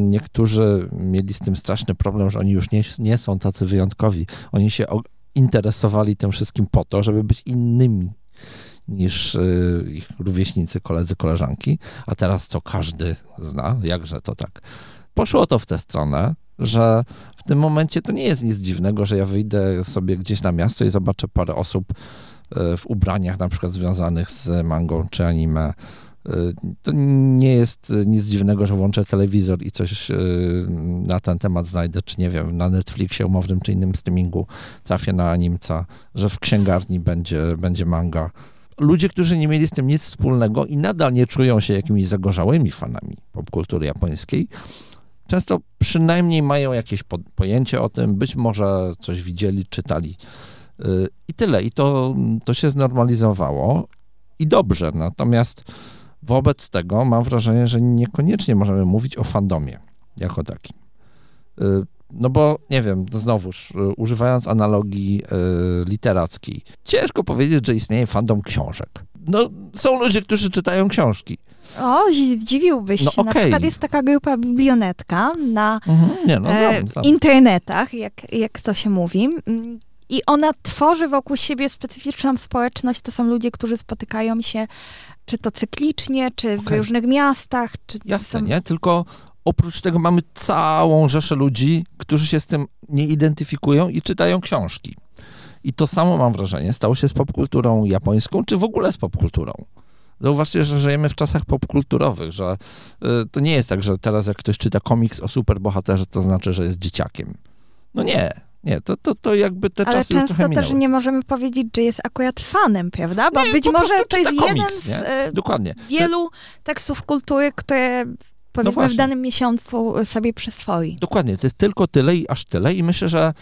Speaker 4: niektórzy mieli z tym straszny problem, że oni już nie, nie są tacy wyjątkowi. Oni się interesowali tym wszystkim po to, żeby być innymi niż y, ich rówieśnicy, koledzy, koleżanki, a teraz to każdy zna, jakże to tak. Poszło to w tę stronę, że w tym momencie to nie jest nic dziwnego, że ja wyjdę sobie gdzieś na miasto i zobaczę parę osób w ubraniach na przykład związanych z mangą czy anime. Y, To nie jest nic dziwnego, że włączę telewizor i coś na ten temat znajdę, czy nie wiem, na Netflixie umownym czy innym streamingu trafię na animca, że w księgarni będzie, będzie manga. Ludzie, którzy nie mieli z tym nic wspólnego i nadal nie czują się jakimiś zagorzałymi fanami popkultury japońskiej, często przynajmniej mają jakieś po- pojęcie o tym, być może coś widzieli, czytali. Y, I tyle. I to, to się znormalizowało. I dobrze. Natomiast wobec tego mam wrażenie, że niekoniecznie możemy mówić o fandomie jako takim. Y, No bo, nie wiem, to znowuż, y, używając analogii literackiej, ciężko powiedzieć, że istnieje fandom książek. No, są ludzie, którzy czytają książki.
Speaker 2: O, zdziwiłbyś
Speaker 4: No
Speaker 2: się. Na
Speaker 4: okej.
Speaker 2: przykład jest taka grupa biblionetka na
Speaker 4: Nie, no,
Speaker 2: e,
Speaker 4: znam, znam.
Speaker 2: internetach, jak, jak to się mówi. I ona tworzy wokół siebie specyficzną społeczność. To są ludzie, którzy spotykają się czy to cyklicznie, czy w
Speaker 4: Okej.
Speaker 2: różnych miastach. Czy
Speaker 4: Jasne,
Speaker 2: są...
Speaker 4: nie? Tylko oprócz tego mamy całą rzeszę ludzi, którzy się z tym nie identyfikują i czytają książki. I to samo mam wrażenie stało się z popkulturą japońską, czy w ogóle z popkulturą. Zauważcie, że żyjemy w czasach popkulturowych, że y, to nie jest tak, że teraz jak ktoś czyta komiks o superbohaterze, to znaczy, że jest dzieciakiem. No nie, nie, to, to, to jakby te
Speaker 2: Ale
Speaker 4: czasy już
Speaker 2: często
Speaker 4: trochę
Speaker 2: też
Speaker 4: minęły.
Speaker 2: nie możemy powiedzieć, że jest akurat fanem, prawda? Bo
Speaker 4: Nie,
Speaker 2: być może to jest
Speaker 4: czyta
Speaker 2: jeden
Speaker 4: komiks,
Speaker 2: z
Speaker 4: nie?
Speaker 2: e,
Speaker 4: Dokładnie. To-
Speaker 2: wielu tekstów kultury, które powiedzmy w
Speaker 4: właśnie.
Speaker 2: danym miesiącu sobie przyswoi.
Speaker 4: Dokładnie, to jest tylko tyle i aż tyle i myślę, że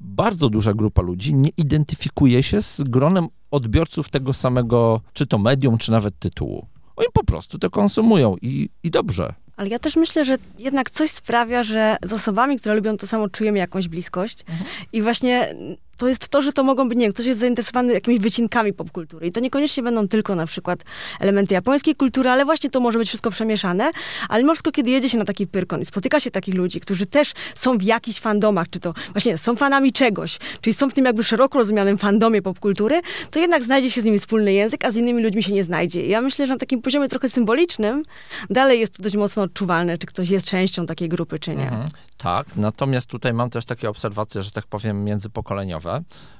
Speaker 4: bardzo duża grupa ludzi nie identyfikuje się z gronem odbiorców tego samego, czy to medium, czy nawet tytułu. Oni po prostu to konsumują i, i dobrze.
Speaker 3: Ale ja też myślę, że jednak coś sprawia, że z osobami, które lubią to samo, czujemy jakąś bliskość. I właśnie to jest to, że to mogą być, nie wiem, ktoś jest zainteresowany jakimiś wycinkami popkultury. I to niekoniecznie będą tylko na przykład elementy japońskiej kultury, ale właśnie to może być wszystko przemieszane. Ale wszystko, kiedy jedzie się na taki pyrkon i spotyka się takich ludzi, którzy też są w jakichś fandomach, czy to właśnie są fanami czegoś, czyli są w tym jakby szeroko rozumianym fandomie popkultury, to jednak znajdzie się z nimi wspólny język, a z innymi ludźmi się nie znajdzie. Ja myślę, że na takim poziomie trochę symbolicznym dalej jest to dość mocno odczuwalne, czy ktoś jest częścią takiej grupy, czy nie.
Speaker 4: Mhm. Tak, natomiast tutaj mam też takie obserwacje, że tak powiem, międzypokoleniowe,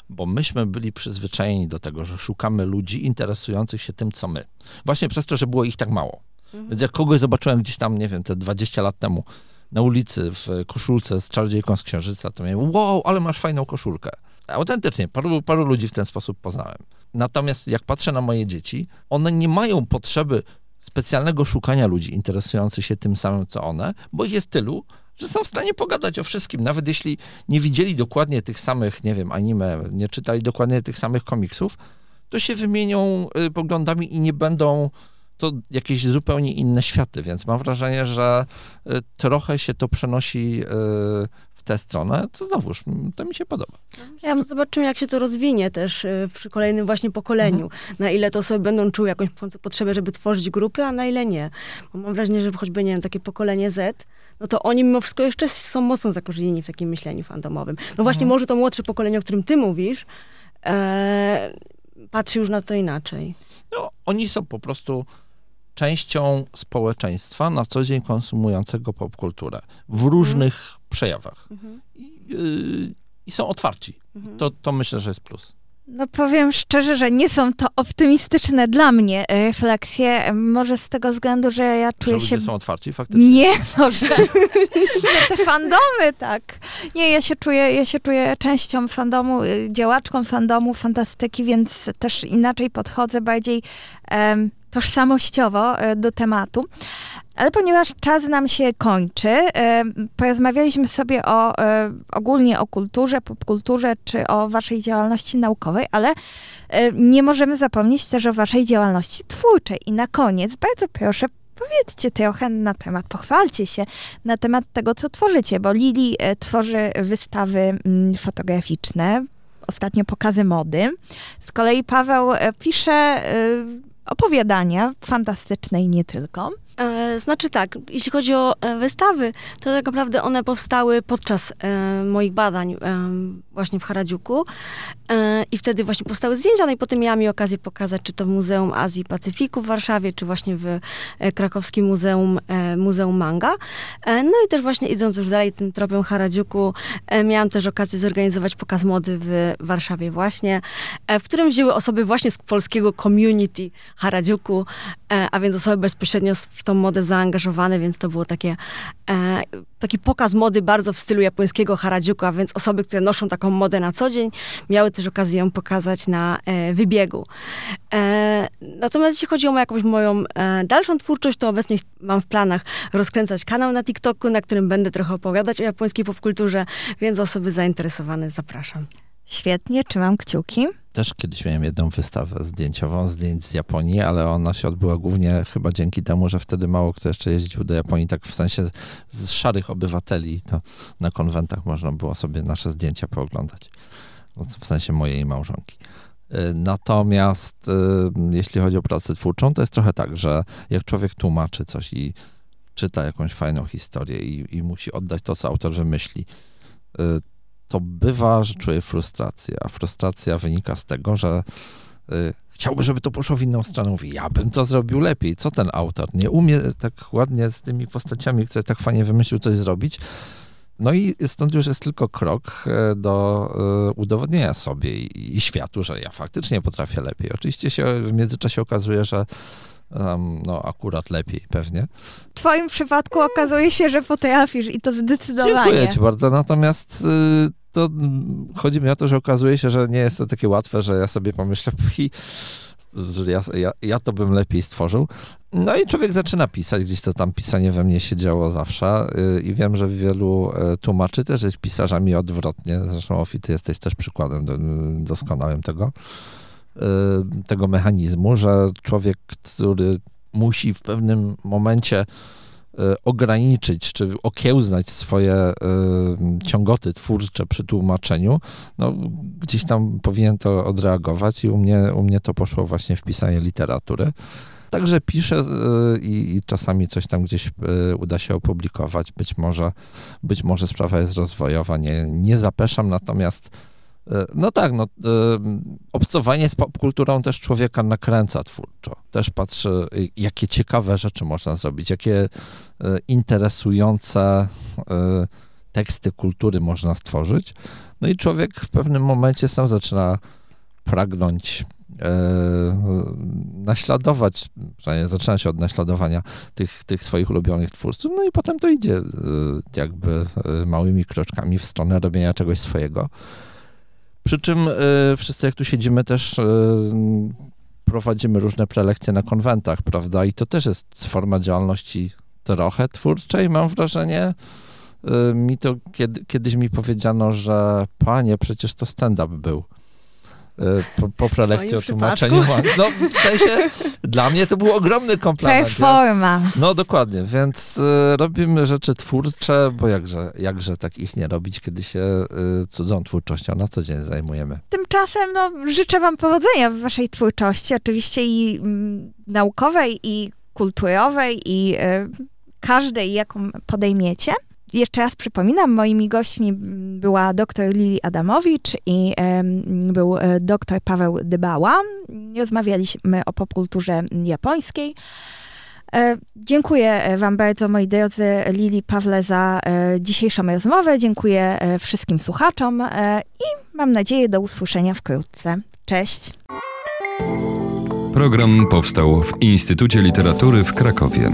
Speaker 4: bo myśmy byli przyzwyczajeni do tego, że szukamy ludzi interesujących się tym, co my. Właśnie przez to, że było ich tak mało. Więc jak kogoś zobaczyłem gdzieś tam, nie wiem, te 20 lat temu na ulicy w koszulce z czarodziejką z księżyca, to miałem, wow, ale masz fajną koszulkę. Autentycznie, paru, paru ludzi w ten sposób poznałem. Natomiast jak patrzę na moje dzieci, one nie mają potrzeby specjalnego szukania ludzi interesujących się tym samym, co one, bo ich jest tylu, że są w stanie pogadać o wszystkim. Nawet jeśli nie widzieli dokładnie tych samych, nie wiem, anime, nie czytali dokładnie tych samych komiksów, to się wymienią y, poglądami i nie będą to jakieś zupełnie inne światy, więc mam wrażenie, że y, trochę się to przenosi y, w tę stronę, co znowuż, to mi się podoba.
Speaker 2: Ja,
Speaker 3: Zobaczymy, jak się to rozwinie też przy kolejnym właśnie pokoleniu. Na ile to osoby będą czuły jakąś po- potrzebę, żeby tworzyć grupy, a na ile nie. Bo mam wrażenie, że choćby, nie wiem, takie pokolenie Z, no to oni mimo wszystko jeszcze są mocno zakorzenieni w takim myśleniu fandomowym. No właśnie, może to młodsze pokolenie, o którym ty mówisz, e, patrzy już na to inaczej.
Speaker 4: No, oni są po prostu częścią społeczeństwa na co dzień konsumującego popkulturę w różnych przejawach. I, y, I są otwarci. To, to myślę, że jest plus.
Speaker 2: No powiem szczerze, że nie są to optymistyczne dla mnie e, refleksje. Może z tego względu, że ja
Speaker 4: Że
Speaker 2: czuję
Speaker 4: ludzie
Speaker 2: się...
Speaker 4: są otwarci faktycznie.
Speaker 2: Nie, no, że no te fandomy, tak. Nie, ja się czuję, ja się czuję częścią fandomu, y, działaczką fandomu, fantastyki, więc też inaczej podchodzę, bardziej em, tożsamościowo e, do tematu. Ale ponieważ czas nam się kończy, e, porozmawialiśmy sobie o, e, ogólnie o kulturze, popkulturze, czy o waszej działalności naukowej, ale nie możemy zapomnieć też o waszej działalności twórczej. I na koniec bardzo proszę, powiedzcie trochę na temat, pochwalcie się na temat tego, co tworzycie, bo Lili tworzy wystawy mm, fotograficzne, ostatnio pokazy mody. Z kolei Paweł pisze opowiadania fantastyczne i nie tylko.
Speaker 3: E, Znaczy tak, jeśli chodzi o e, wystawy, to tak naprawdę one powstały podczas e, moich badań właśnie w Haradziuku i wtedy właśnie powstały zdjęcia, no i potem miałam mi okazję pokazać, czy to w Muzeum Azji i Pacyfiku w Warszawie, czy właśnie w krakowskim Muzeum, Muzeum Manga. No i też właśnie idąc już dalej tym tropem Haradziuku, miałam też okazję zorganizować pokaz mody w Warszawie właśnie, w którym wzięły osoby właśnie z polskiego community Haradziuku, a więc osoby bezpośrednio w tą modę zaangażowane, więc to było takie, e, taki pokaz mody bardzo w stylu japońskiego Haradziuku, a więc osoby, które noszą taką modę na co dzień, miały też okazję ją pokazać na e, wybiegu. E, natomiast jeśli chodzi o jakąś moją e, dalszą twórczość, to obecnie mam w planach rozkręcać kanał na TikToku, na którym będę trochę opowiadać o japońskiej popkulturze, więc osoby zainteresowane zapraszam.
Speaker 2: Świetnie, trzymam kciuki.
Speaker 4: Też kiedyś miałem jedną wystawę zdjęciową, zdjęć z Japonii, ale ona się odbyła głównie chyba dzięki temu, że wtedy mało kto jeszcze jeździł do Japonii, tak w sensie z, szarych obywateli, to na konwentach można było sobie nasze zdjęcia pooglądać. No, W sensie mojej małżonki. Y, Natomiast y, jeśli chodzi o pracę twórczą, to jest trochę tak, że jak człowiek tłumaczy coś i czyta jakąś fajną historię i, i musi oddać to, co autor wymyśli, y, to bywa, że czuje frustrację, a frustracja wynika z tego, że y, chciałby, żeby to poszło w inną stronę. Mówi, ja bym to zrobił lepiej. Co ten autor? Nie umie tak ładnie z tymi postaciami, które tak fajnie wymyślił, coś zrobić. No i stąd już jest tylko krok do udowodnienia sobie i, światu, że ja faktycznie potrafię lepiej. Oczywiście się w międzyczasie okazuje, że um, no akurat lepiej pewnie.
Speaker 2: W twoim przypadku okazuje się, że potrafisz i to zdecydowanie.
Speaker 4: Dziękuję ci bardzo, natomiast y, to chodzi mi o to, że okazuje się, że nie jest to takie łatwe, że ja sobie pomyślę, że ja, ja, ja to bym lepiej stworzył. No i człowiek zaczyna pisać, gdzieś to tam pisanie we mnie się działo zawsze y, i wiem, że wielu y, tłumaczy też jest pisarzami odwrotnie. Zresztą Ofi, ty jesteś też przykładem doskonałym tego. Y, tego mechanizmu, że człowiek, który musi w pewnym momencie y, ograniczyć czy okiełznać swoje y, ciągoty twórcze przy tłumaczeniu, no, gdzieś tam powinien to odreagować i u mnie, u mnie to poszło właśnie w pisanie literatury. Także piszę i, i, czasami coś tam gdzieś uda się opublikować. Być może, być może sprawa jest rozwojowa, nie, nie zapeszam, natomiast no tak, no, e, obcowanie z popkulturą też człowieka nakręca twórczo. Też patrzy, jakie ciekawe rzeczy można zrobić, jakie e, interesujące teksty kultury można stworzyć. No i człowiek w pewnym momencie sam zaczyna pragnąć naśladować, przynajmniej zaczyna się od naśladowania tych, tych swoich ulubionych twórców, no i potem to idzie jakby małymi kroczkami w stronę robienia czegoś swojego. Przy czym y, wszyscy, jak tu siedzimy, też y, prowadzimy różne prelekcje na konwentach, prawda? I to też jest forma działalności trochę twórczej, mam wrażenie. Y, mi to kiedy, kiedyś mi powiedziano, że panie, przecież to stand-up był. E, po, po prelekcji o tłumaczeniu. No, w sensie, dla mnie to był ogromny komplement.
Speaker 2: Performance.
Speaker 4: Ja, no dokładnie, więc y, robimy rzeczy twórcze, bo jakże, jakże tak ich nie robić, kiedy się y, cudzą twórczością na co dzień zajmujemy.
Speaker 2: Tymczasem no, życzę wam powodzenia w waszej twórczości, oczywiście i mm, naukowej, i kulturowej, i y, każdej, jaką podejmiecie. Jeszcze raz przypominam, moimi gośćmi była dr Lili Adamowicz i był e, dr Paweł Dybała. Rozmawialiśmy o popkulturze japońskiej. E, dziękuję e, Wam bardzo, moi drodzy Lili, Pawle, za dzisiejszą rozmowę. Dziękuję wszystkim słuchaczom i mam nadzieję do usłyszenia wkrótce. Cześć.
Speaker 1: Program powstał w Instytucie Literatury w Krakowie.